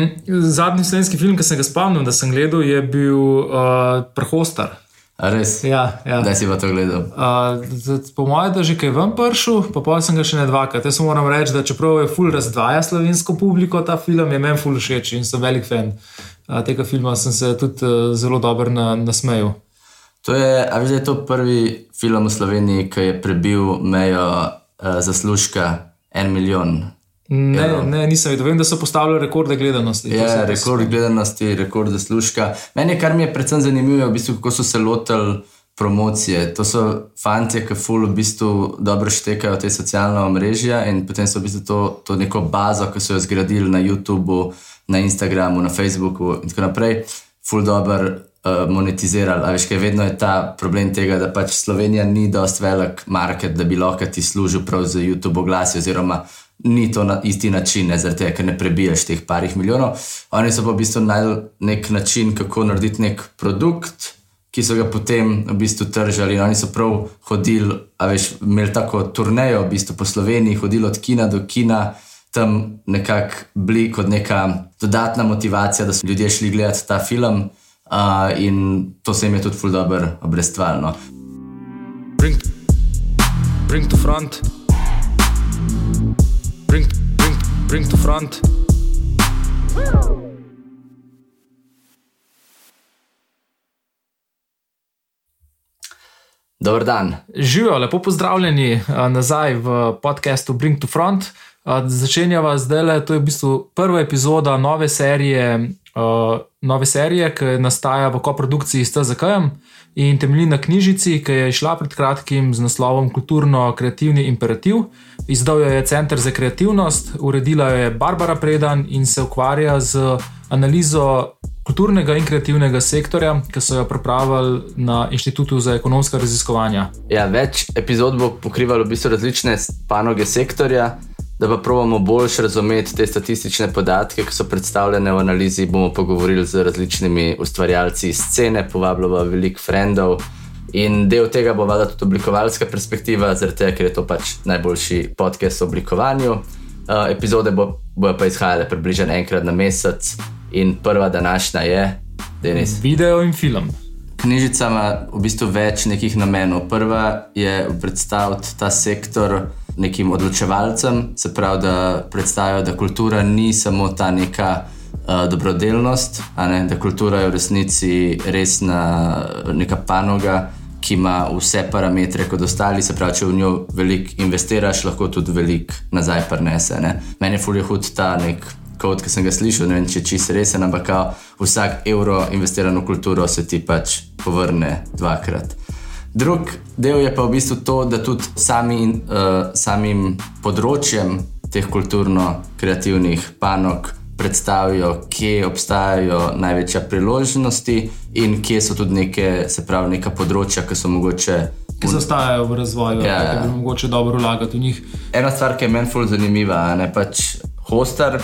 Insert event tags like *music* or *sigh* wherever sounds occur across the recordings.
Mm, zadnji slovenski film, ki sem ga spomnil, da sem gledal, je bil uh, Prehostar. A res? Ja, ja. Da si pa to gledal. Uh, po mojem, da že kaj ven pršel, pa pa sem ga še ne dvakrat. Jaz moram reči, da čeprav je full razdvaja slovensko publiko ta film, je meni full všeč in sem velik fan uh, tega filma. Sem se tudi uh, zelo dobro na, nasmejal. To je, a veš, da je to prvi film v Sloveniji, ki je prebil mejo uh, zaslužka en milijon. Ne, Ja. ne, nisem videl. Vem, da so postavili rekorde gledanosti. Ja, sem- rekord gledanosti, rekord zaslužka. Meni, kar mi je predvsem zanimivo, je v bistvu, kako so se lotili promocije. To so fanti, ki ful v bistvu dobro štekajo te socialne omrežja in potem so v bistvu to, to neko bazo, ki so jo zgradili na YouTubu, na Instagramu, na Facebooku in tako naprej, ful dobro uh, monetizirali. A veš, kaj vedno je ta problem tega, da pač Slovenija ni dost velik market, da bi lahko ti služil prav za YouTube oglasi oziroma ni to na isti način, ne, zaradi tega, ker ne prebiješ teh parih milijonov. Oni so pa v bistvu najdel nek način, kako narediti nek produkt, ki so ga potem v bistvu tržali. In oni so prav hodili, a veš, imeli tako turnejo v bistvu po Sloveniji, hodili od kina do kina. Tam nekako bili kot neka dodatna motivacija, da so ljudje šli gledati ta film, uh, in to se jim je tudi ful dobro obrestvalno. Bring, bring to front. Bring, to front. Dober dan. Živijo, lepo pozdravljeni a, nazaj v podkastu Bring to Front. A, Začenjava zdaj le, to je v bistvu prva epizoda nove serije, a, nove serije ki nastaja v koprodukciji s TZK in temelji na knjižici, ki je išla pred kratkim z naslovom Kulturno-kreativni imperativ. Izdal jo je Center za kreativnost, uredila jo je Barbara Predan in se ukvarja z analizo kulturnega in kreativnega sektorja, ki so jo pripravili na Inštitutu za ekonomska raziskovanja. Ja, več epizod bo pokrivalo v bistvu različne panoge sektorja, da pa pravimo bolj razumeti te statistične podatke, ki so predstavljene v analizi. Bomo pogovorili z različnimi ustvarjalci iz scene, povabilo veliko frendov. In del tega bo vada tudi oblikovalska perspektiva, zaradi tega, ker je to pač najboljši podcast o oblikovanju. Uh, epizode bo, bojo pa izhajale približno enkrat na mesec, in prva današnja je, Denis. Video in film. Knjižica ima v bistvu več nekih namenov. Prva je predstaviti ta sektor nekim odločevalcem, se pravi, da predstavijo, da kultura ni samo ta neka uh, dobrodelnost, ne, da kultura je v resnici resna neka panoga, ki ima vse parametre kot ostali, se pravi, če v njo veliko investiraš, lahko tudi veliko nazaj prenese. Ne. Meni je fulje hud ta nek kot sem ga slišal, ne vem, če je čisto resen, ampak vsak evro investiran v kulturo se ti pač povrne dvakrat. Drug del je pa v bistvu to, da tudi sami, uh, samim področjem teh kulturno-kreativnih panog predstavijo, kje obstajajo največje priložnosti in kje so tudi neke, se pravi, neka področja, ki so mogoče. Ki zaostajajo v razvoju, Ja, ja. da bi mogoče dobro vlagati v njih. Ena stvar, ki je meni fully zanimiva, ne pač Hostar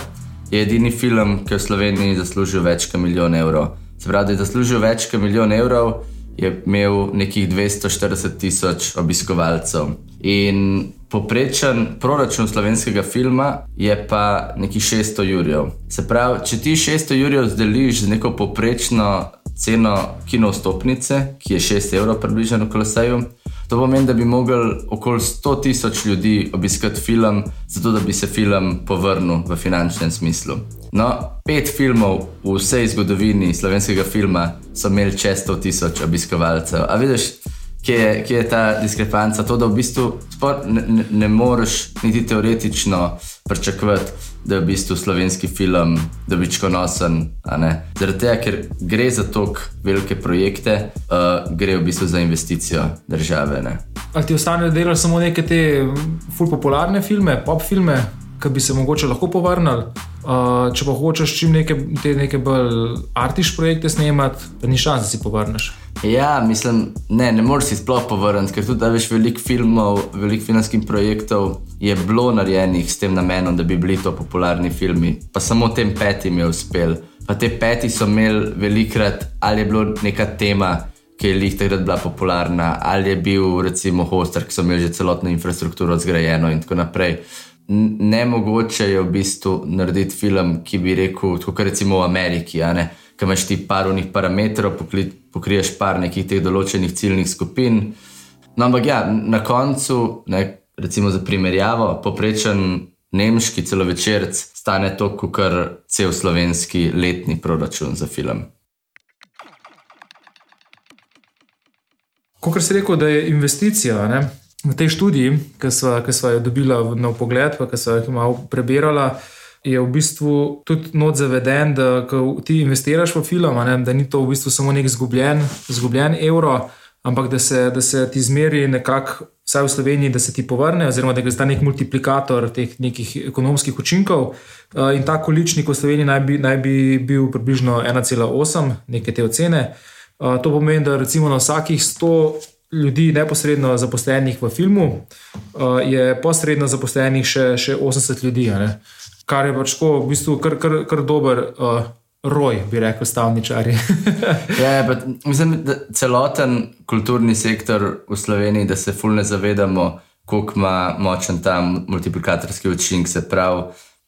je edini film, ki je v Sloveniji zaslužil več kot milijon evrov. Se pravi, da je zaslužil več kot milijon evrov, je imel nekih 240 tisoč obiskovalcev. In poprečen proračun slovenskega filma je pa nekih 600 jurjev. Se pravi, če ti 600 jurjev zdeliš z neko poprečno ceno kino vstopnice, ki je 6 evrov približno v Kolosaju, To pomeni, da bi mogli okoli 100 tisoč ljudi obiskati film, zato da bi se film povrnil v finančnem smislu. No, pet filmov v vsej zgodovini slovenskega filma so imeli čez 100 tisoč obiskovalcev. A vidiš, kje je, kje je ta diskrepanca? To, da v bistvu sploh ne, ne, ne moreš niti teoretično pričakovati, da je v bistvu slovenski film dobičkonosen. Zaradi tega, ker gre za tako velike projekte, uh, gre v bistvu za investicijo države. Ne. Ali ti ostane delati samo neke te ful popularne filme, pop filme, ki bi se mogoče lahko povrnili? Uh, če pa hočeš čim neke, te neke bolj artiš projekte snemati, pa ni šans, da si povrneš. Ja, mislim, ne, ne moreš si sploh povrniti, ker tudi da veš veliko filmov, veliko filmskih projektov je bilo narejenih s tem namenom, da bi bili to popularni filmi. Pa samo tem petim je uspel. Pa te peti so imeli velikrat, ali je bila neka tema, ki je lih takrat bila popularna, ali je bil recimo hoster, ki so imeli že celotno infrastrukturo zgrajeno in tako naprej. ne mogoče je v bistvu narediti film, ki bi rekel, kot recimo v Ameriki, ki imaš ti par unih parametrov, pokriješ par nekih teh določenih ciljnih skupin. No, ampak ja, na koncu, ne, recimo za primerjavo, poprečen nemški celovečerc stane to, kot cel slovenski letni proračun za film. Kot si rekel, da je investicija ne, v tej študiji, ki smo jo dobili na pogled, pa ki smo jih malo prebirali, je v bistvu tudi not zaveden, da ti investiraš v film, ne, da ni to v bistvu samo nek izgubljen, izgubljen evro, ampak da se, da se ti zmeri nekako, vsaj v Sloveniji, da se ti povrne, oziroma da je zdaj nek multiplikator teh nekih ekonomskih učinkov. Eh, in ta količnik v Sloveniji naj bi, naj bi bil približno 1,8, neke te ocene. Eh, to pomeni, da recimo na vsakih 100 ljudi neposredno zaposlenih v filmu eh, je posredno zaposlenih še, še 80 ljudi. Kar je pač tako, v bistvu, kar, kar, kar dober roj, bi rekel, stavničari. *laughs* ja, ja mislim, da celoten kulturni sektor v Sloveniji, da se fulne zavedamo, koliko ima močen ta multiplikatorski učinek, se pravi,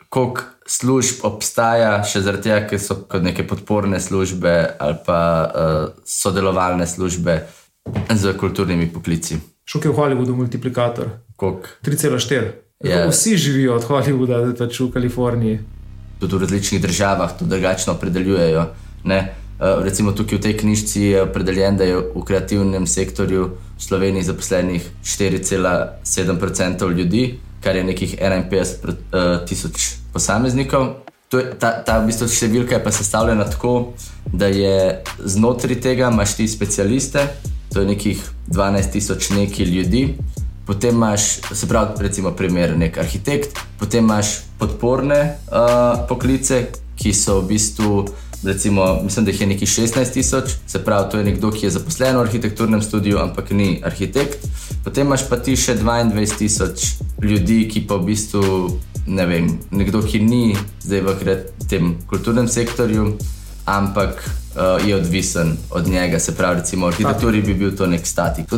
koliko služb obstaja, še zaradi tega, ker so kot neke podporne službe ali pa uh, sodelovalne službe z kulturnimi poklici. Šok je v Hollywoodu multiplikator. Koliko? 3,4. Yeah. Ja. Vsi živijo od Hollywooda, pač v Kaliforniji tudi v različnih državah to drugačno opredeljujejo. Ne? Uh, recimo tukaj v tej knjižci je opredeljen, da je v kreativnem sektorju v Sloveniji zaposlenih 4,7% ljudi, kar je nekih 51 uh, tisoč posameznikov. Je, ta, ta v bistvu številka je pa sestavljena tako, da je znotraj tega imaš ti specialiste, to je nekih 12 tisoč neki ljudi, potem imaš, se pravi, recimo, primer, nek arhitekt, potem imaš podporne uh, poklice, ki so v bistvu, recimo, mislim, da jih je nekaj 16 tisoč, se pravi, to je nekdo, ki je zaposlen v arhitekturnem studiu, ampak ni arhitekt. Potem imaš pa ti še 22 tisoč ljudi, ki pa v bistvu, ne vem, nekdo, ki ni zdaj v tem kulturnem sektorju, ampak uh, je odvisen od njega, se pravi, recimo, v arhitekturi bi bil to nek statik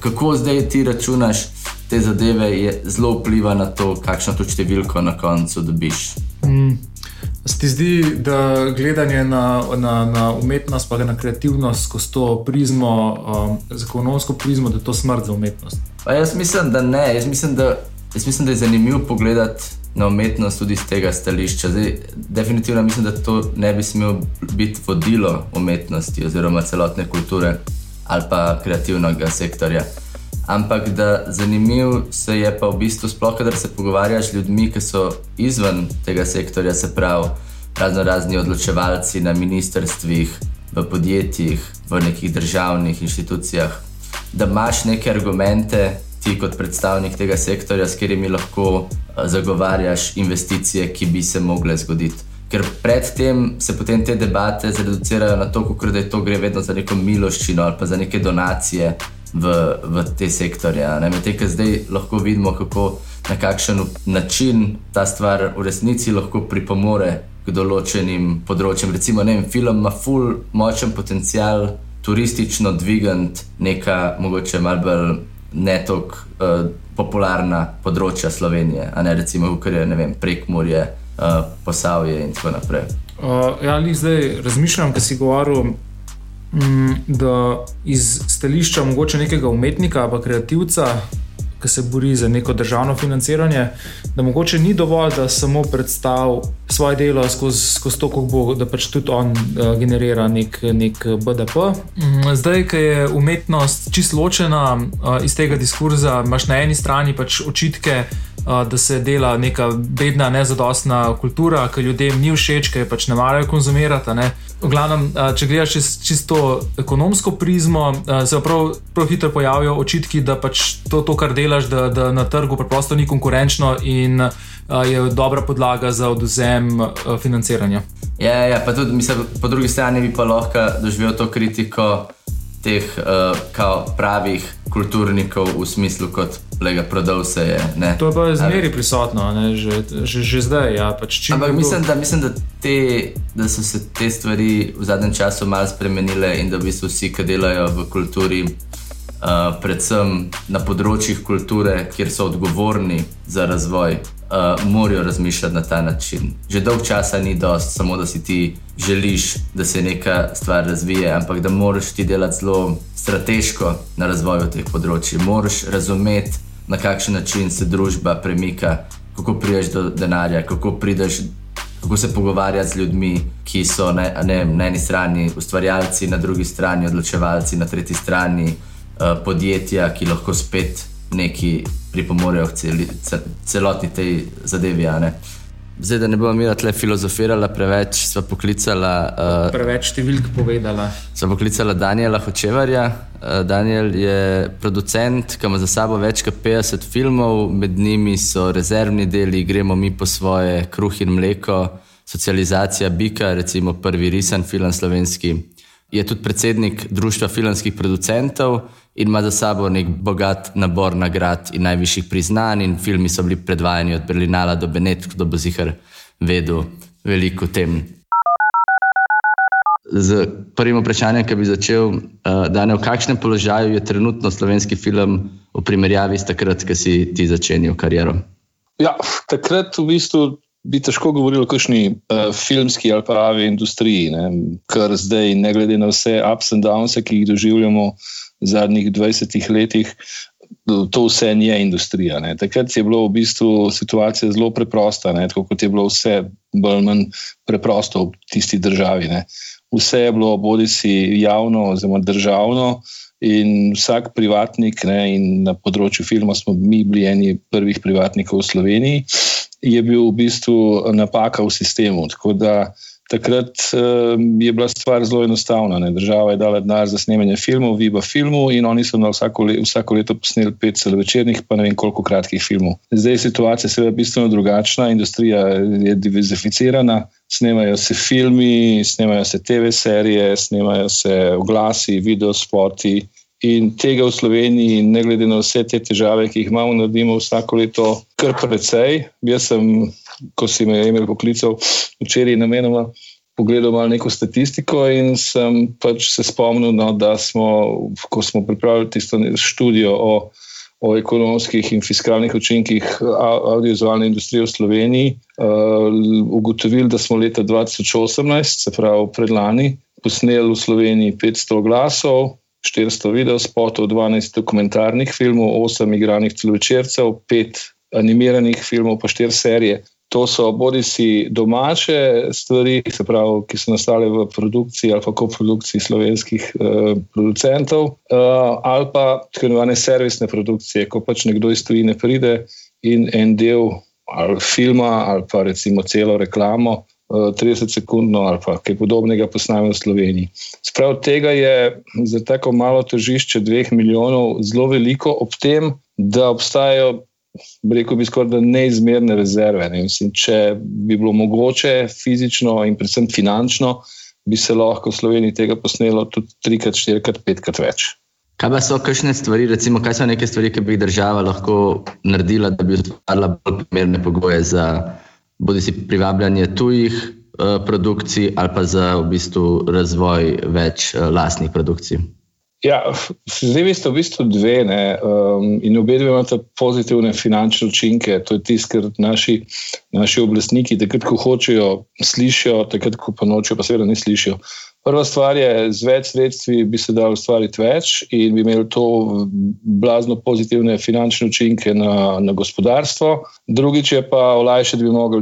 kako zdaj ti računaš te zadeve, je zelo vpliva na to, kakšno to številko na koncu dobiš. Mm. Se ti zdi, da gledanje na, na, na umetnost, pa na kreativnost skozi to prizmo, um, zakonovsko prizmo, da je to smrt za umetnost? Pa jaz mislim, da ne. Jaz mislim, da, jaz mislim, da je zanimivo pogledati na umetnost tudi z tega stališča. Zdaj, definitivno mislim, da to ne bi smelo biti vodilo umetnosti oziroma celotne kulture ali pa kreativnega sektorja. Ampak da zanimiv se je pa v bistvu sploh, kadar se pogovarjaš z ljudmi, ki so izven tega sektorja, se pravi razno razni odločevalci na ministrstvih, v podjetjih, v nekih državnih inštitucijah, da imaš neke argumente, ti kot predstavnik tega sektorja, s katerimi lahko eh, zagovarjaš investicije, ki bi se mogle zgoditi. Ker predtem se potem te debate zreducirajo na to, kako da je to gre vedno za neko miloščino ali pa za neke donacije v, v te sektorje. Medtem, ker zdaj lahko vidimo, kako na kakšen način ta stvar v resnici lahko pripomore k določenim področjem. Recimo, ne vem, film ima ful močen potencial turistično dvigant neka mogoče malce bolj netok uh, popularna področja Slovenije, a ne recimo, kar je vem, prek morja uh, posavje in tako naprej. Uh, ja, ali zdaj razmišljam, kaj si govoril, mm, da iz stališča mogoče nekega umetnika ali kreativca ki se bori za neko državno financiranje, da mogoče ni dovolj, da samo predstavi svoje delo skozi, skozi to, kako bo, da pač tudi on uh, generira nek, nek BDP. Mm, zdaj, ki je umetnost čisto ločena uh, iz tega diskurza, imaš na eni strani pač očitke. Da se dela neka bedna, nezadostna kultura, ki ljudem ni všeč, ki pač ne marajo konzumirati. Ne? V glavnem, če gledaš čez čisto ekonomsko prizmo, se prav, prav hitro pojavijo očitki, da pač to, to kar delaš, da, da na trgu preprosto ni konkurenčno in je dobra podlaga za oduzem financiranja. Ja, ja, pa tudi, mislim, po drugi strani bi pa lahko doživel to kritiko teh uh, pravih kulturnikov v smislu, kot lega prodal se je. Ne? To je pa zmeri prisotno, že, že, že zdaj. Ja, pač Ampak mislim, da, mislim da, te, da so se te stvari v zadnjem času malo spremenile in da v bistvu vsi, ki delajo v kulturi, uh, predvsem na področjih kulture, kjer so odgovorni za razvoj, uh, morajo razmišljati na ta način. Že dolg časa ni dost, samo da si ti želiš, da se neka stvar razvije, ampak da moraš ti delati zelo strateško na razvoju teh področji. Moraš razumeti, na kakšen način se družba premika, kako prideš do denarja, kako prideš. Kako se pogovarjati z ljudmi, ki so ne, ne, na eni strani ustvarjalci, na drugi strani odločevalci, na tretji strani uh, podjetja, ki lahko spet neki pripomorejo k celi, celotni tej zadevi. Zdaj, da ne bomo imeli tle filozofirala preveč, smo poklicala. Uh, preveč številk povedala. Smo poklicala Daniela Hočevarja. Uh, Daniel je producent, ki ima za sabo več kot 50 filmov, med njimi so rezervni deli, gremo mi po svoje, kruh in mleko, socializacija Bika, recimo prvi risan film slovenski. Je tudi predsednik Društva filmskih producentov in ima za sabo nek bogat nabor nagrad in najvišjih priznanj. In filmi so bili predvajani od Berlinala do Benetka, da bo zihar vedel veliko o tem. Z prvim vprašanjem, ki bi začel, uh, da ne v kakšnem položaju je trenutno slovenski film v primerjavi s takrat, ko si ti začenjal kariero? Ja, takrat v bistvu bi težko govorili o kakšni uh, filmski ali pravi industriji, ne? ker zdaj, ne glede na vse ups and downs, ki jih doživljamo, uh, zadnjih 20 letih, to vse ni industrija. Ne. Takrat je bila v bistvu situacija zelo preprosta, ne, tako kot je bilo vse bolj ali manj preprosto v tisti državi. Ne. Vse je bilo bodi si javno, oziroma državno. In vsak privatnik, ne, in na področju filma smo mi bili eni prvih privatnikov v Sloveniji, je bil v bistvu napaka v sistemu. Tako da Takrat uh, je bila stvar zelo enostavna. Ne. Država je dala denar za snemanje filmov, Viva filmu, in oni so na vsako, le, vsako leto posneli pet celovečernih, pa ne vem koliko kratkih filmov. Zdaj je situacija seveda bistveno drugačna, industrija je diverzificirana, snemajo se filmi, snemajo se TV serije, snemajo se oglasi, videospoti. In tega v Sloveniji, ne glede na vse te težave, ki jih imamo, naredimo vsako leto kar precej. Jaz sem ko si me imel poklical včeraj, namenoma pogledal malo neko statistiko in sem pač se spomnil, no, da smo, ko smo pripravili tisto študijo o, o ekonomskih in fiskalnih učinkih audiovizualne industrije v Sloveniji, uh, ugotovili, da smo leta 2018, se pravi predlani, posneli v Sloveniji 500 glasov. 400 videospotov, 12 dokumentarnih filmov, 8 igranih celovečercev, 5 animiranih filmov, pa 4 serije. To so bodi si domače stvari, pravi, ki so nastale v produkciji ali pa koprodukciji slovenskih uh, producentov, uh, ali pa tako imenovane servisne produkcije, ko pač nekdo iz tujine pride in en del ali filma ali pa recimo celo reklamo. 30 eh, ali pa kaj podobnega posname v Sloveniji. Sprav tega je za tako malo tržišče dveh milijonov zelo veliko, ob tem, da obstajajo rekel bi skoraj neizmerne rezerve. Ne. Mislim, če bi bilo mogoče fizično in predvsem finančno, bi se lahko v Sloveniji tega posnelo tudi trikrat, štirikrat, petkrat več. Kaj pa so kakšne stvari, recimo, kaj so neke stvari, ki bi jih država lahko naredila, da bi ustvarila bolj primerne pogoje za bodi si privabljanje tujih uh, produkcij ali pa za v bistvu razvoj več uh, lastnih produkcij? Ja, zdaj ste v bistvu dve ne, um, in obe dve imate pozitivne finančne učinke. To je tisto, kar naši, naši oblastniki, takrat, ko hočejo, slišijo, takrat, ko pa nočijo, pa seveda ne slišijo. Prva stvar je, z več sredstvi bi se dalo ustvariti več in bi imeli to blazno pozitivne finančne učinke na, na gospodarstvo. Drugič je pa olajšati bi mogli,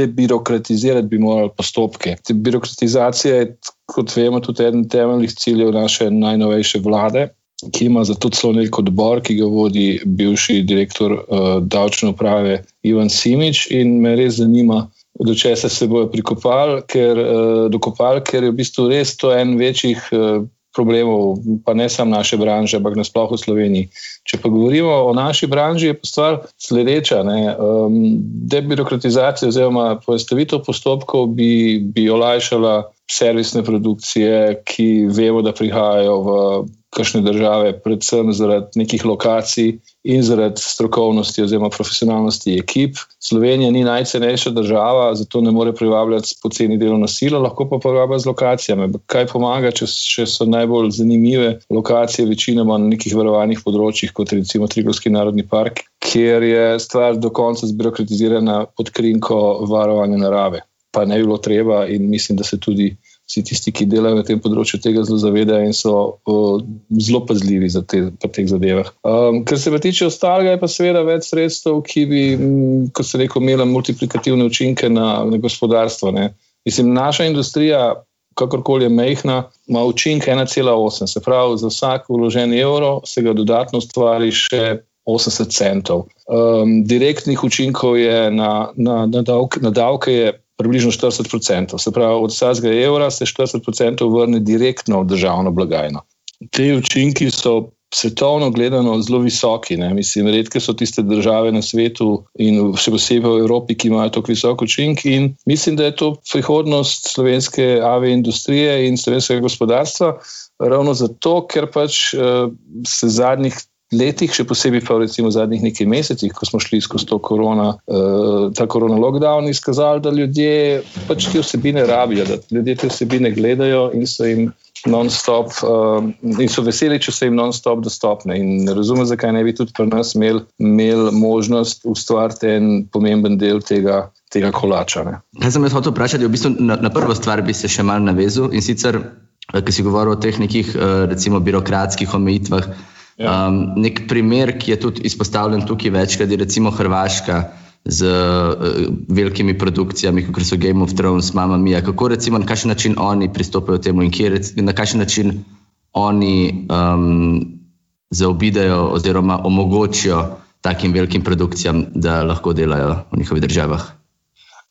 debirokratizirati bi morali postopke. Birokratizacija je, kot vemo, tudi eden temeljnih ciljev naše najnovejše vlade. Ki ima za to celo nek odbor, ki ga vodi bivši direktor uh, davčne uprave Ivan Simič, in me res zanima, do česa se bojo prikopali, ker, uh, dokopali, ker je v bistvu res to en večjih uh, problemov, pa ne samo naše branže, ampak nasplošno v Sloveniji. Če pa govorimo o naši branži, je pa stvar sledeča. Um, debirokratizacija oziroma poestavitev postopkov bi, bi olajšala servisne produkcije, ki vemo, da prihajajo v kakšne države, predvsem zaradi nekih lokacij in zaradi strokovnosti oziroma profesionalnosti ekip. Slovenija ni najcenejša država, zato ne more privabljati poceni delovno silo, lahko pa privablja z lokacijami. Kaj pomaga, če, če so najbolj zanimive lokacije, večinoma na nekih varovanih področjih, kot recimo Trigorski narodni park, kjer je stvar do konca zbirokratizirana pod krinko varovanja narave. Pa ne bi bilo treba, in mislim, da se tudi vsi tisti, ki delajo na tem področju, tega zelo zavedajo in so uh, zelo pazljivi te, teh zadevah. Um, kar se pa tiče ostalega, je pa seveda več sredstev, ki bi, kot se reko, imela multiplikativne učinke na, na gospodarstvo. Ne. Mislim, naša industrija, kakorkoli je mehna, ima učinek 1,8. Se pravi, za vsak vložen evro se ga dodatno ustvari še 80 centov. Um, direktnih učinkov je na, na, na, davke, na davke je približno 40%. Se pravi, od vsakega evra se 40% vrne direktno v državno blagajno. Te učinki so svetovno gledano zelo visoki. Ne? Mislim, redke so tiste države na svetu in še posebej v Evropi, ki imajo tako visok učinek. In mislim, da je to prihodnost slovenske AV industrije in slovenskega gospodarstva. Ravno zato, ker pač uh, se zadnjih letih, še posebej pa recimo v zadnjih nekaj mesecih, ko smo šli skozi to korona, uh, ta korona lockdown, izkazali, da ljudje pač te vsebine rabijo, da ljudje te vsebine gledajo in so jim non-stop uh, in so veseli, če so jim non-stop dostopne. In ne razumem, zakaj ne bi tudi pri nas imeli imel možnost ustvariti en pomemben del tega. Tega kolača. Kaj sem jaz hotel vprašati? V bistvu na, na prvo stvar bi se še mal navezal in sicer, ki si govoril o teh nekih, recimo, birokratskih omejitvah. Ja. Um, nek primer, ki je tudi izpostavljen tukaj večkrat, je recimo Hrvaška z uh, velikimi produkcijami, kot so Game of Thrones, Mama Mia. Kako recimo na kakšen način oni pristopajo temu in kje, na kakšen način oni um, zaobidejo oziroma omogočijo takim velikim produkcijam, da lahko delajo v njihovih državah.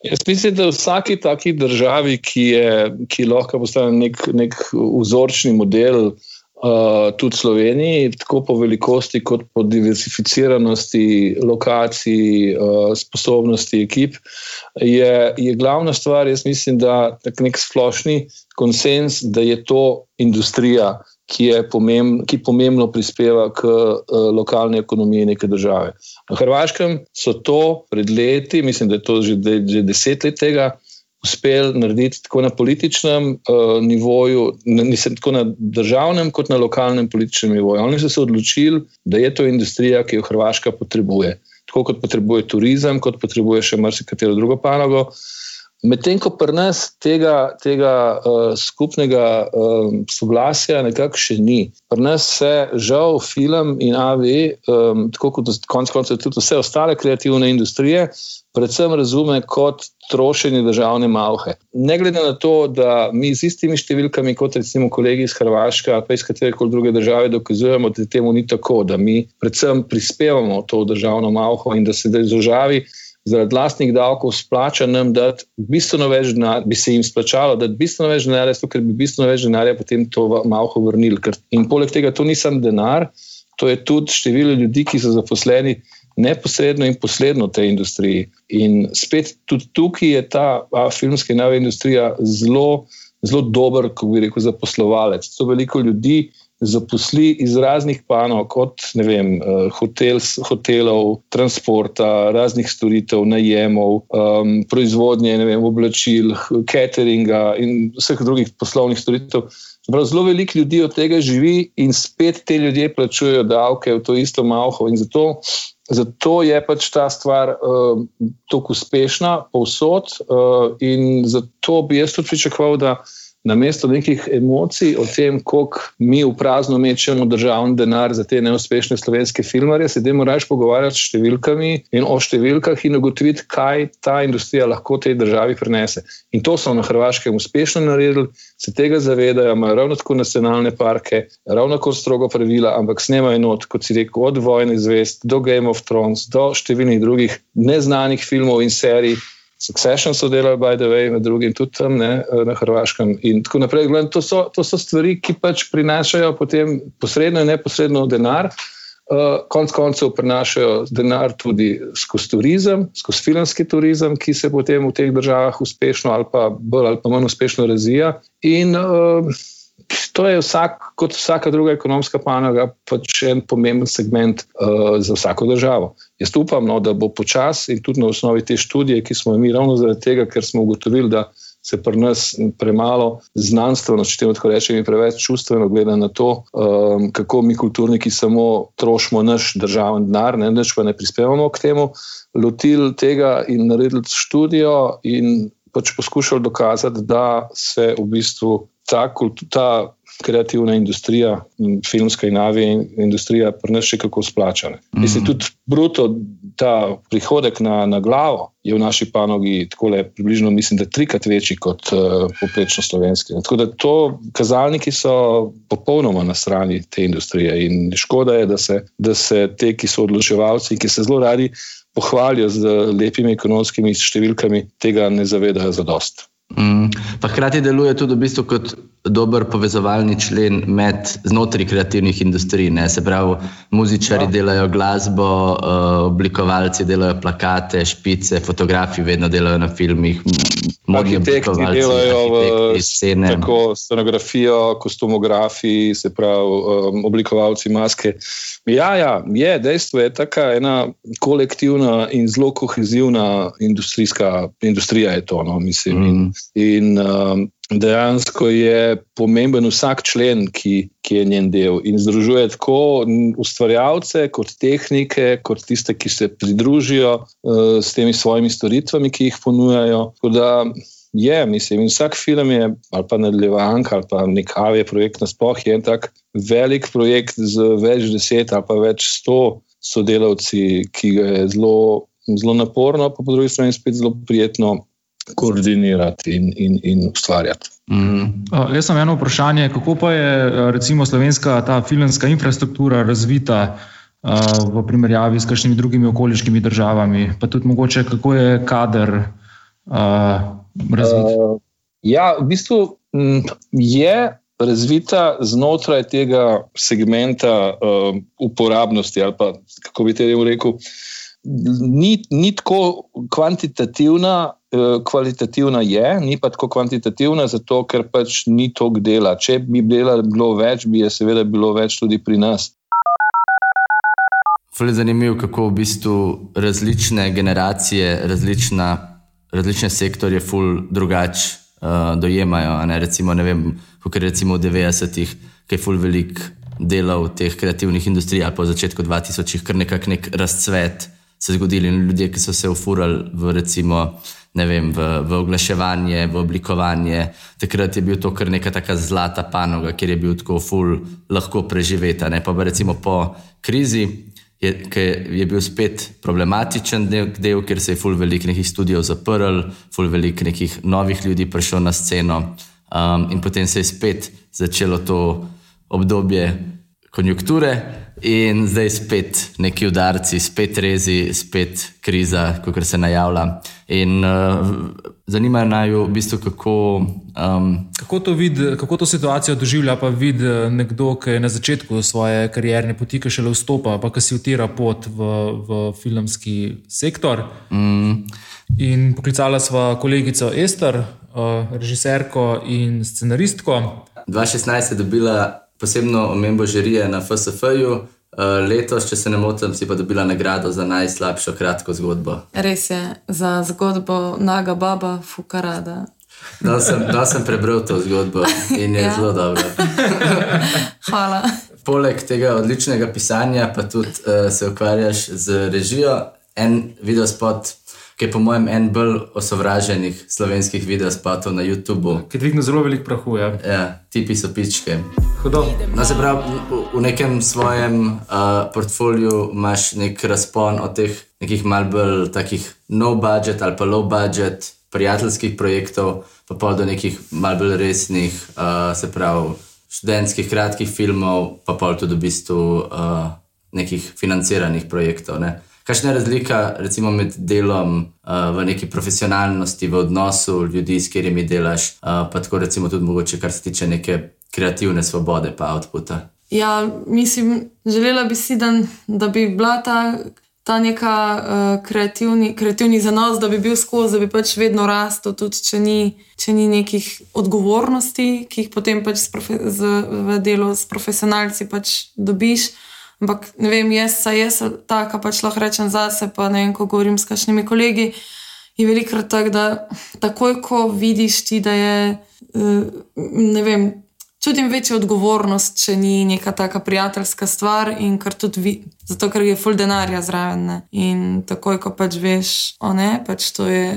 Jaz mislim, da v vsaki taki državi, ki, je, ki lahko postane nek, nek vzorčni model, Uh, tudi Sloveniji, tako po velikosti, kot po diversificiranosti lokacij, uh, sposobnosti ekip, je, je glavna stvar, jaz mislim, da je nek splošni konsens, da je to industrija, ki, pomemb, ki pomembno prispeva k uh, lokalni ekonomiji neke države. Na Hrvaškem so to pred leti, mislim, da je to že, že deset let tega uspeli narediti tako na političnem uh, nivoju, nisem tako na državnem, kot na lokalnem političnem nivoju. Oni so se odločili, da je to industrija, ki jo Hrvaška potrebuje. Tako kot potrebuje turizem, kot potrebuje še marsikatero drugo panogo. Medtem ko pri nas tega, tega uh, skupnega uh, soglasja nekako še ni. Pri nas se žal film in AV, um, tako kot konec koncev tudi vse ostale kreativne industrije, predvsem razume kot trošenje državne malhe. Ne glede na to, da mi z istimi številkami, kot recimo kolegi iz Hrvaške ali pa iz katere koli druge države, dokazujemo, da temu ni tako, da mi predvsem prispevamo to državno malho in da se državi zaradi vlastnih davkov splača nam dati bistveno več denarja, bi se jim splačalo dati bistveno več denarja, ker bi bistveno več denarja potem to malho vrnili. In poleg tega to ni samo denar, to je tudi število ljudi, ki so zaposleni neposredno in posredno tej industriji. In spet tudi tukaj je ta a, filmska in nova industrija zelo, zelo dober, kako bi rekel, zaposlovalec. To veliko ljudi zaposli iz raznih panov, kot vem, eh, hotel, hotelov, transporta, raznih storitev, najemov, um, proizvodnje, vem, oblačil, cateringa in vseh drugih poslovnih storitev. Prav, zelo veliko ljudi od tega živi in spet te ljudje plačujejo davke v to isto malho. In zato Zato je pač ta stvar uh, tako uspešna povsod, uh, in zato bi jaz tudi pričakoval, da na mesto nekih emocij o tem, koliko mi v prazno mečemo državni denar za te neuspešne slovenske filmarje, se dajmo raje pogovarjati s številkami in o številkah in ugotoviti, kaj ta industrija lahko tej državi prinese. In to so na Hrvaškem uspešno naredili, se tega zavedajo, imajo ravno tako nacionalne parke, ravno tako strogo pravila, ampak snemajo not, kot si rekel, od Vojne zvest do Game of Thrones, do številnih drugih neznanih filmov in serij. Succession so delali, by the way, med drugim tudi tam ne, na Hrvaškem. In tako naprej. Gledam, to, so, to so stvari, ki pač prinašajo potem posredno in neposredno denar. Uh, konc koncev prinašajo denar tudi skozi turizem, skozi filmski turizem, ki se potem v teh državah uspešno ali pa bolj ali pa manj uspešno razvija. In uh, to je vsak, kot vsaka druga ekonomska panoga, pač en pomemben segment uh, za vsako državo. Jaz upam, no, da bo počasi in tudi na osnovi te študije, ki smo jo mi ravno zaradi tega, ker smo ugotovili, da se pri nas premalo znanstveno, če temu tako rečem, in preveč čustveno gleda na to, um, kako mi kulturniki samo trošimo naš državni denar, ne več pa ne prispevamo k temu, lotili tega in naredili študijo in pač poskušali dokazati, da se v bistvu ta, ta kreativna industrija, filmska in avija industrija, pri nas še kako splača. Mm. Mislim, tudi bruto, ta prihodek na, na glavo je v naši panogi tako le približno, mislim, da trikrat večji kot uh, poprečno slovenski. Tako da to kazalniki so popolnoma na strani te industrije in škoda je, da se, da se te, ki so odločevalci, ki se zelo radi pohvalijo z lepimi ekonomskimi številkami, tega ne zavedajo za dost. Mm. Pa hkrati deluje tudi v bistvu kot dober povezovalni člen med znotraj kreativnih industrij. Ne? Se pravi, muzičari ja. delajo glasbo, uh, oblikovalci delajo plakate, špice, fotografi vedno delajo na filmih. Arhitekti delajo v scene. Tako scenografijo, kostumografi, se pravi, um, oblikovalci maske. Ja, ja, je, dejstvo je taka ena kolektivna in zelo kohezivna industrijska industrija je to, no, mislim. Mm. In, in um, dejansko je pomemben vsak člen, ki, ki je njen del in združuje tako ustvarjalce, kot tehnike, kot tiste, ki se pridružijo uh, s temi svojimi storitvami, ki jih ponujajo. Je, mislim, vsak film je, ali pa nadaljevanka, ali pa nek avij projekt, nasplošno je en tak velik projekt z več deset ali pa več sto sodelavci, ki ga je zelo, zelo naporno, pa po drugi strani spet zelo prijetno koordinirati in, in, in ustvarjati. Mm. Uh, jaz sem eno vprašanje, kako pa je recimo slovenska ta filmska infrastruktura razvita uh, v primerjavi s kakšnimi drugimi okoliškimi državami, pa tudi mogoče kako je kader uh, razvit? Uh, ja, v bistvu m, je. Razvita znotraj tega segmenta uh, uporabnosti, ali pa kako bi te rekel, ni, ni tako kvantitativna, Eh, kvalitativna je, ni pa tako kvantitativna, zato ker pač ni toliko dela. Če bi dela bilo več, bi je seveda bilo več tudi pri nas. Je zanimivo, kako v bistvu različne generacije, različna, različne sektorje, ful drugače uh, dojemajo. Ne? Recimo, ne vem, kot recimo v 90-ih, ki je ful velik delal v teh kreativnih industrijah, pa v začetku 2000-ih, kar nekako nek razcvet se zgodili in ljudje, ki so se ufurali v recimo ne vem, v, v oglaševanje, v oblikovanje. Takrat je bil to kar neka taka zlata panoga, kjer je bil tako ful lahko preživeti. Pa, pa recimo po krizi, ki je bil spet problematičen del, del ker se je ful velik nekih študijev zaprl, ful velik nekih novih ljudi prišel na sceno. Um, in potem se je spet začelo to obdobje konjunkture. In zdaj spet neki udarci, spet rezi, spet kriza, kot se najavlja. In uh, zanimajo naj v bistvu, kako. Um, kako, to vid, kako to situacijo doživlja, pa vidi eh, nekdo, ki je na začetku svoje karierne poti, ki šele vstopa, pa ki si utira pot v, v filmski sektor. Mm. In poklicala sva kolegico Ester, uh, režiserko in scenaristko. 2016 je dobila posebno omembo žirije na FSF-ju. Uh, letos, če se ne motim, si pa dobila nagrado za najslabšo kratko zgodbo. Res je, za zgodbo Naga Baba Fukarada. Da sem, da sem prebral to zgodbo in je ja. zelo dobro. *laughs* Hvala. Poleg tega odličnega pisanja, pa tudi uh, se ukvarjaš z režijo. En video spot ki je po mojem en bolj osovraženih slovenskih videospotov na YouTubu. Ki dvigne zelo velik prahu. Ja, ja tipi so pičke. No, se pravi, v, v nekem svojem uh, portfoliju imaš nek razpon od teh nekih malce bolj takih no budget ali pa low budget prijateljskih projektov, pa pa do nekih malce bolj resnih, uh, se pravi, študentskih kratkih filmov, pa pa tudi v bistvu uh, nekih financiranih projektov. Ne? Kakšna je razlika recimo, med delom uh, v neki profesionalnosti, v odnosu ljudi, s katerimi delaš, uh, pa tako recimo tudi mogoče, kar se tiče neke kreativne svobode, pa outputa? Ja, mislim, želela bi si, da, da bi bila ta ta neka uh, kreativni, kreativni zanos, da bi bil skozi, da bi pač vedno rastel, tudi če ni, če ni nekih odgovornosti, ki jih potem pač profe, z, v delu s profesionalci pač dobiš. Ampak ne vem, jaz, jaz tako pač lahko rečem zase, pa ne vem, ko govorim s kakšnimi kolegi. Je velikokrat tako, da takoj, ko vidiš ti, da je, ne vem, čutim večjo odgovornost, če ni neka taka prijateljska stvar in kar tudi vi, zato ker je full denarja zraven. Ne? In takoj, ko pač veš, o ne, pač to je,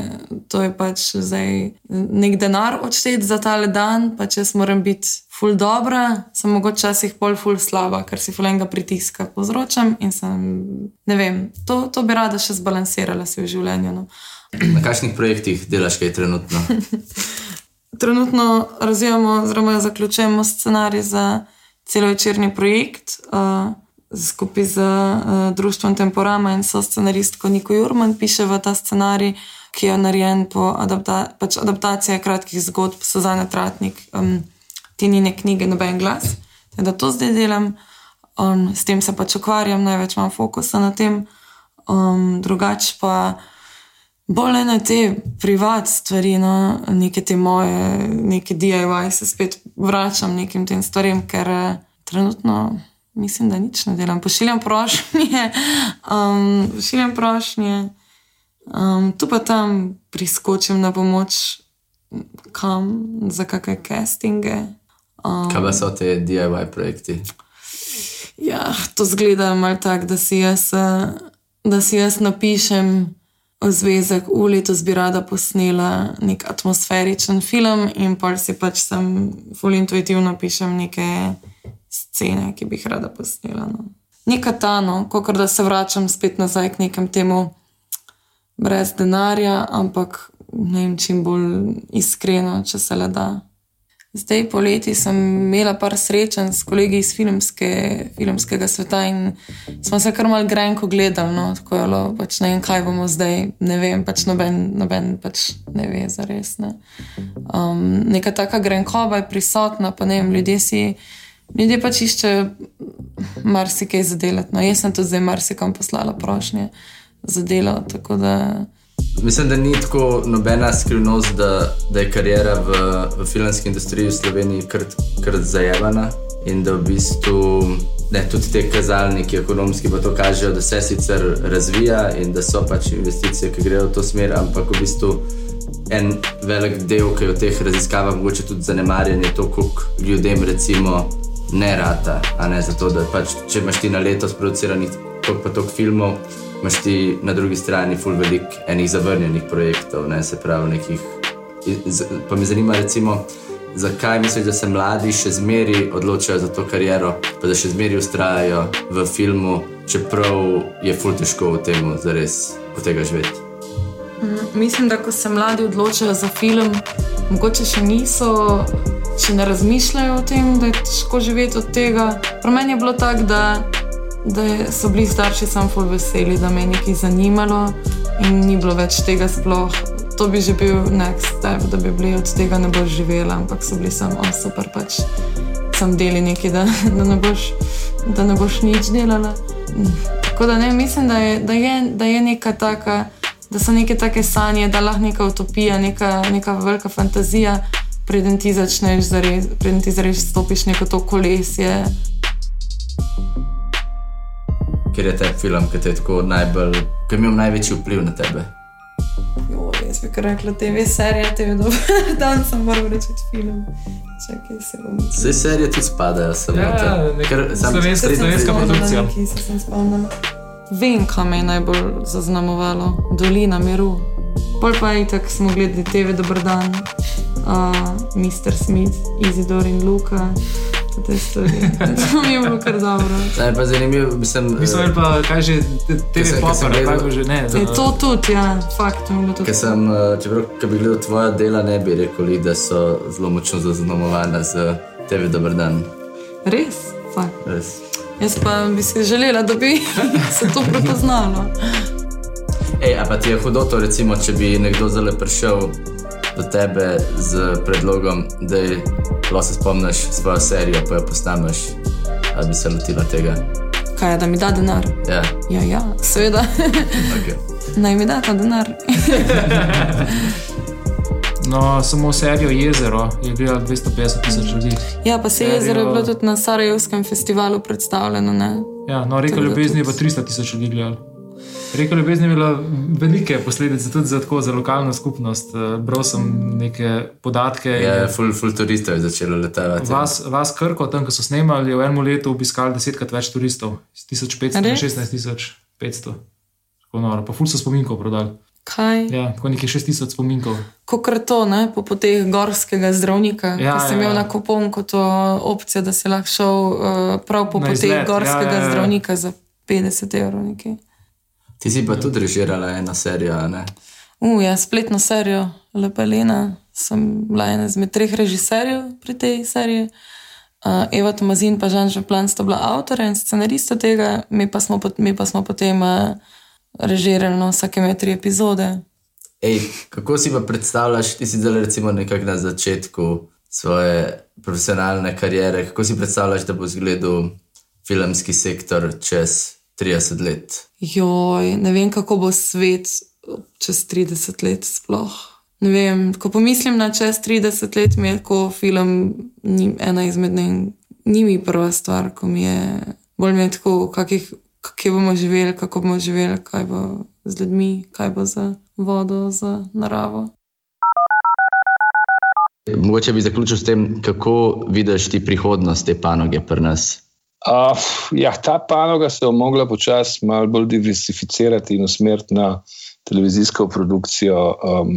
to je pač zdaj nek denar odštet za ta le dan, pač jaz moram biti full dobra, sem mogoče včasih pol full slaba, ker si full enega pritiska povzročam in sem, ne vem, to, to bi rada še zbalansirala si v življenju. No. Na kakšnih projektih delaš kaj trenutno? *laughs* trenutno razvijamo, oziroma zaključujemo scenarij za celovečerni projekt uh, skupaj z uh, Društvom Temporama in so scenaristko Niko Jurman, piše v ta scenarij, ki je narejen po adapta pač adaptaciji kratkih zgodb Suzane Tratnik, um, Tinine knjige Noben glas. Da to zdaj delam, um, s tem se pač ukvarjam, največ imam fokusa na tem, um, drugače pa bolj na te privat stvari, no, neke te moje, neke DIY, se spet vračam nekim tem stvarem, ker uh, trenutno mislim, da nič ne delam. Pošiljam prošnje, *laughs* um, pošiljam prošnje, um, tu pa tam priskočim na pomoč, kam, za kakšne castinge. Um, Kaj pa so te DIY projekti? Ja, to zgleda malo tako, da si jaz, eh, da si jaz napišem zvezek, v letos bi rada posnela nek atmosferičen film in pa si pač sem ful intuitivno pišem neke scene, ki bi jih rada posnela. No. Neka ta, no, kot da se vračam spet nazaj k nekem temu brez denarja, ampak ne vem, čim bolj iskreno, če se le da. Zdaj, poleti sem imela par srečanj s kolegi iz filmske, filmskega sveta in smo se kar mal grenko gledali. No, tako je bilo, pač ne vem, kaj bomo zdaj, ne vem, pač noben, noben pač ne ve za res. Ne. Um, neka taka grenkoba je prisotna, pa ne vem, ljudje si. Ljudje pač iščejo marsikaj za delati. No, jaz sem tudi zdaj marsikam poslala prošnje za delo. Mislim, da ni tako nobena skrivnost, da, da je karijera v, v filmski industriji v Sloveniji kar, kar zajemana in da v bistvu ne, tudi te kazalniki ekonomski pa to kažejo, da se sicer razvija in da so pač investicije, ki grejo v to smer, ampak v bistvu en velik del, ki je v teh raziskavah mogoče tudi zanemarjen, je to, koliko ljudem recimo ne rata. Ne, zato, pač, če imaš ti na leto sproduciranih toliko pa toliko filmov, imaš ti na drugi strani ful velik enih zavrnjenih projektov, ne se pravi nekih. Pa me zanima, recimo, zakaj misliš, da se mladi še zmeri odločajo za to kariero, pa da še zmeri ustrajajo v filmu, čeprav je ful težko v tem, da res od tega živeti. Mm, mislim, da ko se mladi odločajo za film, mogoče še niso, še ne razmišljajo o tem, da je težko živeti od tega. Pro meni je bilo tako, da da so bili starši samo ful veseli, da me je nekaj zanimalo in ni bilo več tega sploh. To bi že bil next step, da bi bili od tega ne boš živela, ampak so bili samo oh, super, pač sem deli nekaj, da, da, ne boš, da ne boš nič delala. Tako da ne, mislim, da je, da je, da je neka taka, da so neke take sanje, da lahko neka utopija, neka, neka velika fantazija, preden ti začneš zares, preden ti zares stopiš neko to kolesje ker je ta film, ki te je tako najbolj, ki je imel največji vpliv na tebe? Jo, jaz bi rekla, TV serija, je dobro, da sem moral reči film. Čakaj, se bom. Vse serije tu spadajo, samo ja, to. Slovenska, slovenska produkcija. Vem, kam je najbolj zaznamovalo, dolina miru. Pol pa je tako, smo gledali TV, dober dan, uh, Mr. Smith, Izidor in Luka te stvari. To mi je bilo kar dobro. Ne, pa zanimivo, mislim. Mislim, pa kaj že TV popor, kako že ne. Je to tudi, ja, fakt. Ker sem, eh, čeprav, če bi gledal tvoja dela, ne bi rekli, da so zelo močno zaznamovana z TV Dobr dan. Res, fakt. Res. Jaz pa bi si želela, da bi *laughs* se to prepoznalo. Ej, a pa ti je hudo to, recimo, če bi nekdo zelo prišel do tebe z predlogom, da lahko se spomniš svojo serijo, pa jo posnameš, da bi se lotila tega. Kaj je, da mi da denar? Ja, Ja, ja, seveda. okay. Naj mi da ta denar. *laughs* No, samo serijo Jezero je gledalo 250 tisoč ljudi. Ja, pa se Serijo- jezero je bilo tudi na Sarajevskem festivalu predstavljeno. Ne? Ja, no, reka ljubezni je pa tudi- 300 tisoč ljudi gledalo. Reka ljubezni je imela velike posledice tudi za, tako, za lokalno skupnost. Eh, Bral sem neke podatke. ja ful, ful turistov je začelo letavati. Vas, vas Krko, tam, ko so snemali, je v enem letu obiskali desetkrat več turistov, z 1500 na Res? 16500. Tako noro, pa ful so spominkov prodali. Kaj? Ja, tako nekaj 6000 spominkov. Kot to, ne? po poteh gorskega zdravnika, Ja, ja, ki sem ja, imel ja. na kuponku to opcijo, da si lahko šel uh, prav po Na poteh izlet, gorskega ja, ja, ja. zdravnika za 50 evrov. nekaj. Ti si pa tudi režirala eno serijo, ne? Uh, ja, spletno serijo Lepelena. Sem bila ena izmed treh režiserjev pri tej seriji. Uh, Eva Tomazin in Žan Žeplan sta bila avtorja in scenarista tega, mi pa smo, pot- mi pa smo potem uh, režirali no, vsake me tri epizode. Ej, kako si pa predstavljaš, ti si zdaj recimo nekako na začetku svoje profesionalne kariere, kako si predstavljaš, da bo izgledal filmski sektor čez 30 let? Joj, ne vem, kako bo svet čez 30 let sploh. Ne vem, ko pomislim na čez 30 let, mi je tako film ni, ena izmed ne, ni mi prva stvar, ko mi je bolj mi je tako, kakih, kje bomo živeli, kako bomo živeli, kaj bo z ljudmi, kaj bo za vodo, za naravo. Mogoče bi zaključil s tem, kako vidiš ti prihodnost te panoge pri nas. Uh, ja, ta panoga se je mogla počasi malo bolj diversificirati in usmeriti na televizijsko produkcijo um,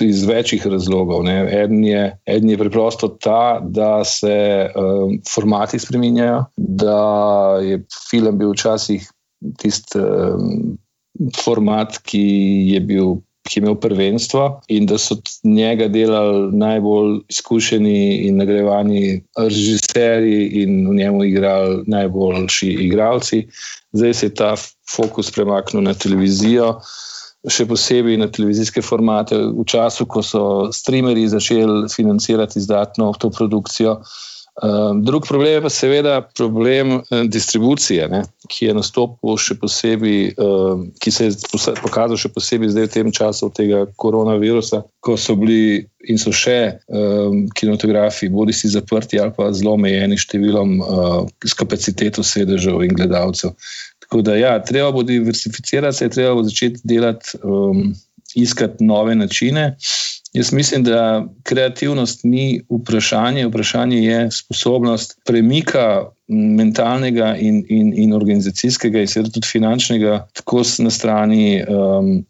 iz večjih razlogov. ne. Eden je, eden je preprosto ta, da se um, formati spreminjajo, da je film bil včasih tisti um, format, ki je bil. Ki je imel prvenstvo, in da so t- njega delali najbolj izkušeni in nagrajeni režiserji, in v njemu igrali najboljši igralci. Zdaj se je ta fokus premaknil na televizijo, še posebej na televizijske formate, v času, ko so streamerji začeli financirati izdatno to produkcijo. Um, drug problem je pa seveda problem eh, distribucije, ne, ki je nastopil še posebej, um, ki se je pokazal še posebej zdaj v tem času tega koronavirusa, ko so bili in so še um, kinetografi, bodi si zaprti ali pa zelo omejeni številom uh, s kapaciteto sedežev in gledalcev. Tako da, ja, treba bo diversificirati se, treba bo začeti delati, um, iskati nove načine. Jaz mislim, da kreativnost ni vprašanje, vprašanje je sposobnost premika mentalnega in, in, in organizacijskega, in seveda tudi finančnega, tako na strani um,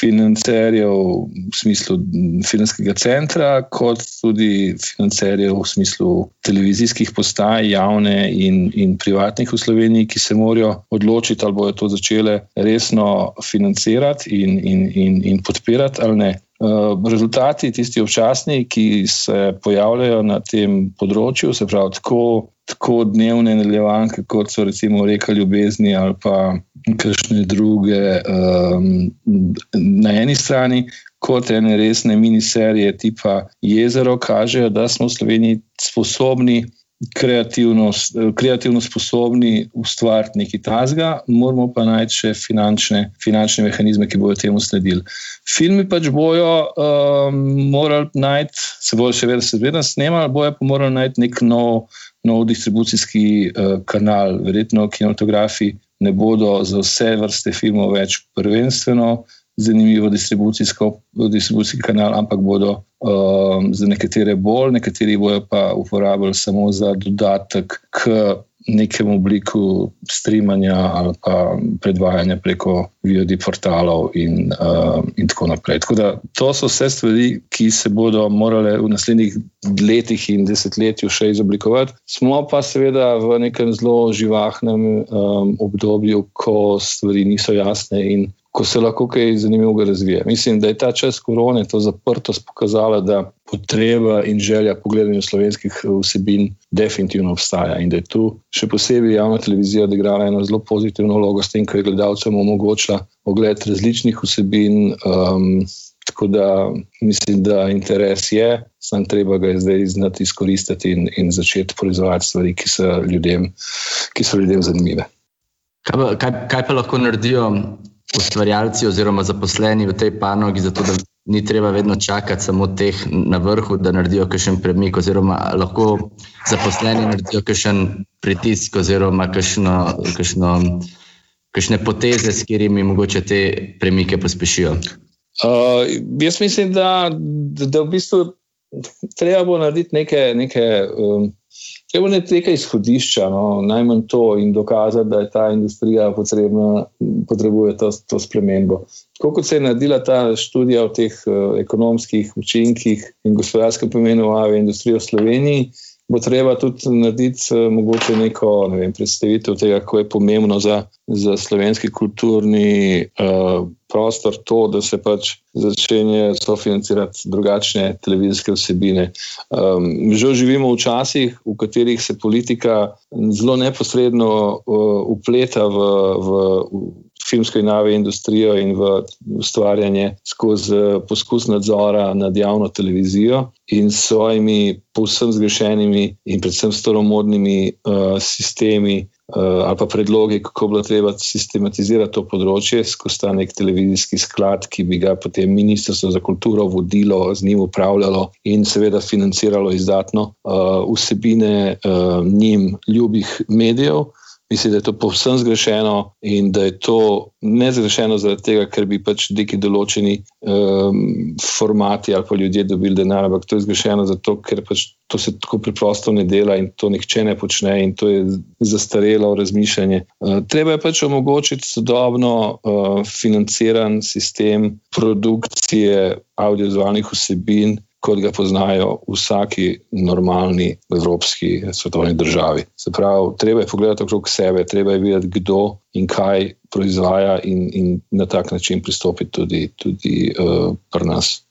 financerjev v smislu filmskega centra, kot tudi financerjev v smislu televizijskih postaj, javne in, in privatnih v Sloveniji, ki se morajo odločiti, ali bodo to začele resno financirati in, in, in, in podpirati ali ne. Uh, rezultati, tisti občasni, ki se pojavljajo na tem področju, se pravi, tako, tako dnevne nadaljevanke, kot so recimo reka ljubezni ali pa kakšne druge um, na eni strani, kot ene resne miniserije tipa Jezero, kažejo, da smo v Sloveniji sposobni. Kreativno, kreativno sposobni ustvariti nekaj tasga, moramo pa najti še finančne, finančne mehanizme, ki bodo temu sledili. Filmi pač bojo um, morali najti, se bojo še vedno, seveda snemali, bojo pa morali najti nek nov, nov distribucijski uh, kanal. Verjetno kinematografi ne bodo za vse vrste filmov več prvenstveno zanimivo distribucijski kanal, ampak bodo um, za nekatere bolj, nekateri bojo pa uporabljali samo za dodatek k nekemu obliku streamanja ali pa predvajanja preko VOD portalov in, um, in tako naprej. Tako da to so vse stvari, ki se bodo morale v naslednjih letih in desetletju še izoblikovati. Smo pa seveda v nekem zelo živahnem um, obdobju, ko stvari niso jasne in ko se lahko kaj zanimivega razvije. Mislim, da je ta čas korone to zaprtost pokazala, da potreba in želja po gledanju slovenskih vsebin definitivno obstaja in da je tu še posebej javna televizija odigrala eno zelo pozitivno vlogo s tem, ko je gledalcem omogočila ogled različnih vsebin. Um, Tako da mislim, da interes je, samo treba ga je zdaj znati izkoristiti in, in začeti proizvajati stvari, ki so ljudem, ki so ljudem zanimive. Kaj pa, kaj, kaj pa lahko naredijo ustvarjalci oziroma zaposleni v tej panogi, zato da ni treba vedno čakati samo teh na vrhu, da naredijo kakšen premik, oziroma lahko zaposleni naredijo kakšen pritisk, oziroma kakšno, kakšno, kakšne poteze, s katerimi mogoče te premike pospešijo. Uh, jaz mislim, da, da, da v bistvu treba bo narediti neke. neke um, Treba je nekaj izhodišča, no, najmanj to, in dokazati, da je ta industrija potrebna, potrebuje to, to spremembo. Tako kot se je naredila ta študija o teh uh, ekonomskih učinkih in gospodarskem pomenu AVE industrije v Sloveniji, bo treba tudi narediti uh, mogoče neko ne vem, predstavitev tega, kako je pomembno za, za slovenski kulturni uh, prostor to, da se pač začne sofinancirati drugačne televizijske vsebine. Um, že živimo v časih, v katerih se politika zelo neposredno uh, upleta v. v, v filmsko in nove industrijo in v ustvarjanje skozi eh, poskus nadzora nad javno televizijo in svojimi povsem zgrešenimi in predvsem staromodnimi uh, sistemi uh, ali pa predlogi, kako bi treba sistematizirati to področje skozi ta nek televizijski sklad, ki bi ga potem Ministrstvo za kulturo vodilo, z njim upravljalo in seveda financiralo izdatno uh, vsebine uh, njim ljubih medijev. Mislim, da je to povsem zgrešeno in da je to ne zgrešeno zaradi tega, ker bi pač neki določeni um, formati ali pa ljudje dobili denar, ampak to je zgrešeno zato, ker pač to se tako preprosto ne dela in to nihče ne počne in to je zastarelo razmišljanje. Uh, treba je pač omogočiti sodobno uh, financiran sistem produkcije audiovizualnih vsebin kot ga poznajo v vsaki normalni evropski svetovni državi. Se pravi, treba je pogledati okrog sebe, treba je videti, kdo in kaj proizvaja, in, in na tak način pristopiti tudi, tudi uh, pri nas.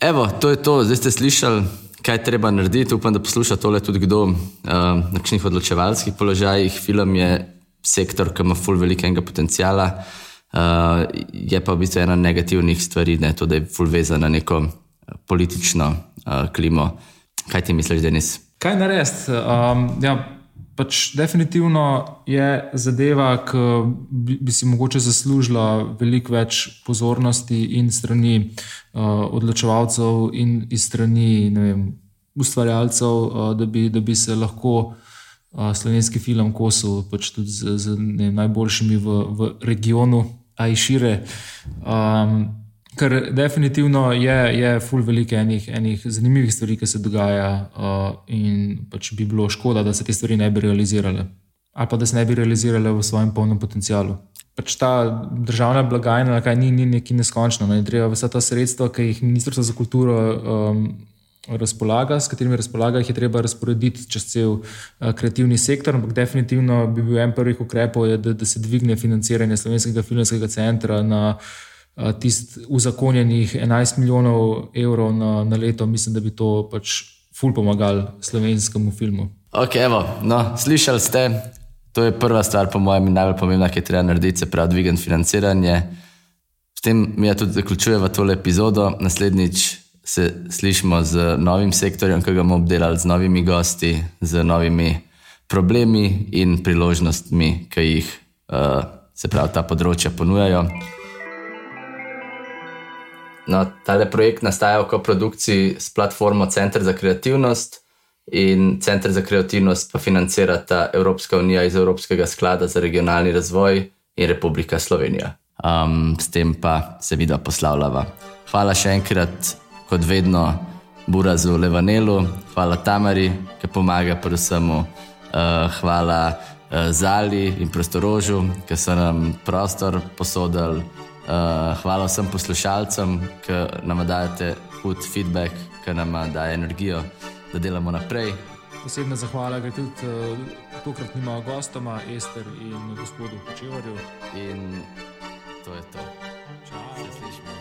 Evo, to je to, zdaj ste slišali. Kaj treba narediti? Upam, da posluša tole tudi kdo uh, na kakšnih odločevalskih položajih. Film je sektor, ki ima ful velikega potencijala. Uh, je pa v bistvu ena negativnih stvari, ne, to, da je ful vezana na neko politično uh, klimo. Kaj ti misliš, Denis? Kaj narediti? Um, ja, pač definitivno je zadeva, ki bi, bi si mogoče zaslužila veliko več pozornosti in strani uh, odločevalcev, in strani vem, ustvarjalcev, uh, da, bi, da bi se lahko. Uh, slovenski film Kosovo, pač tudi z, z ne, najboljšimi v, v regionu, a i šire. Um, Ker definitivno je, je full veliko enih, enih zanimivih stvari, ki se dogajajo, uh, in pač bi bilo škoda, da se te stvari ne bi realizirale, ali pa da se ne bi realizirale v svojem polnem potencialu. Pač ta državna blagajna, kaj ni, ni neki neskončno. Ne? Treba vsa ta sredstva, ki jih Ministrstvo za kulturo um, razpolaga, s katerimi razpolaga, jih je treba razporediti čez cel uh, kreativni sektor. Ampak definitivno bi bil en prvih ukrepov, je, da, da se dvigne financiranje slovenskega filmskega centra na tistih uzakonjenih 11 milijonov evrov na, na leto, mislim, da bi to pač ful pomagal slovenskemu filmu. Ok, evo, no, slišali ste, to je prva stvar, po mojem, najbolj pomembna, ki je treba narediti, se pravi, dvigati financiranje. S tem mi ja tudi zaključujemo tole epizodo. Naslednjič se slišimo z novim sektorjem, ki ga bomo obdelali, z novimi gosti, z novimi problemi in priložnostmi, ki jih uh, se pravi ta področja ponujajo. No, tale projekt nastaja v koprodukciji s platformo Center za kreativnost in Center za kreativnost pa financirata Evropska unija iz Evropskega sklada za regionalni razvoj in Republika Slovenija. Um, s tem pa se vidi poslavljava. Hvala še enkrat, kot vedno, Burazu Levanelu, hvala Tamari, ki pomaga pri vsemu, uh, hvala uh, Zali in Prostorožu, ki so nam prostor posodili. Uh, hvala vsem poslušalcem, ki nam dajete hud feedback, ki nam daje energijo, da delamo naprej. Posebna zahvala gre tudi uh, tokratnima gostoma, Ester in gospodu Počevarju. In to je to. Čau. Se slišimo.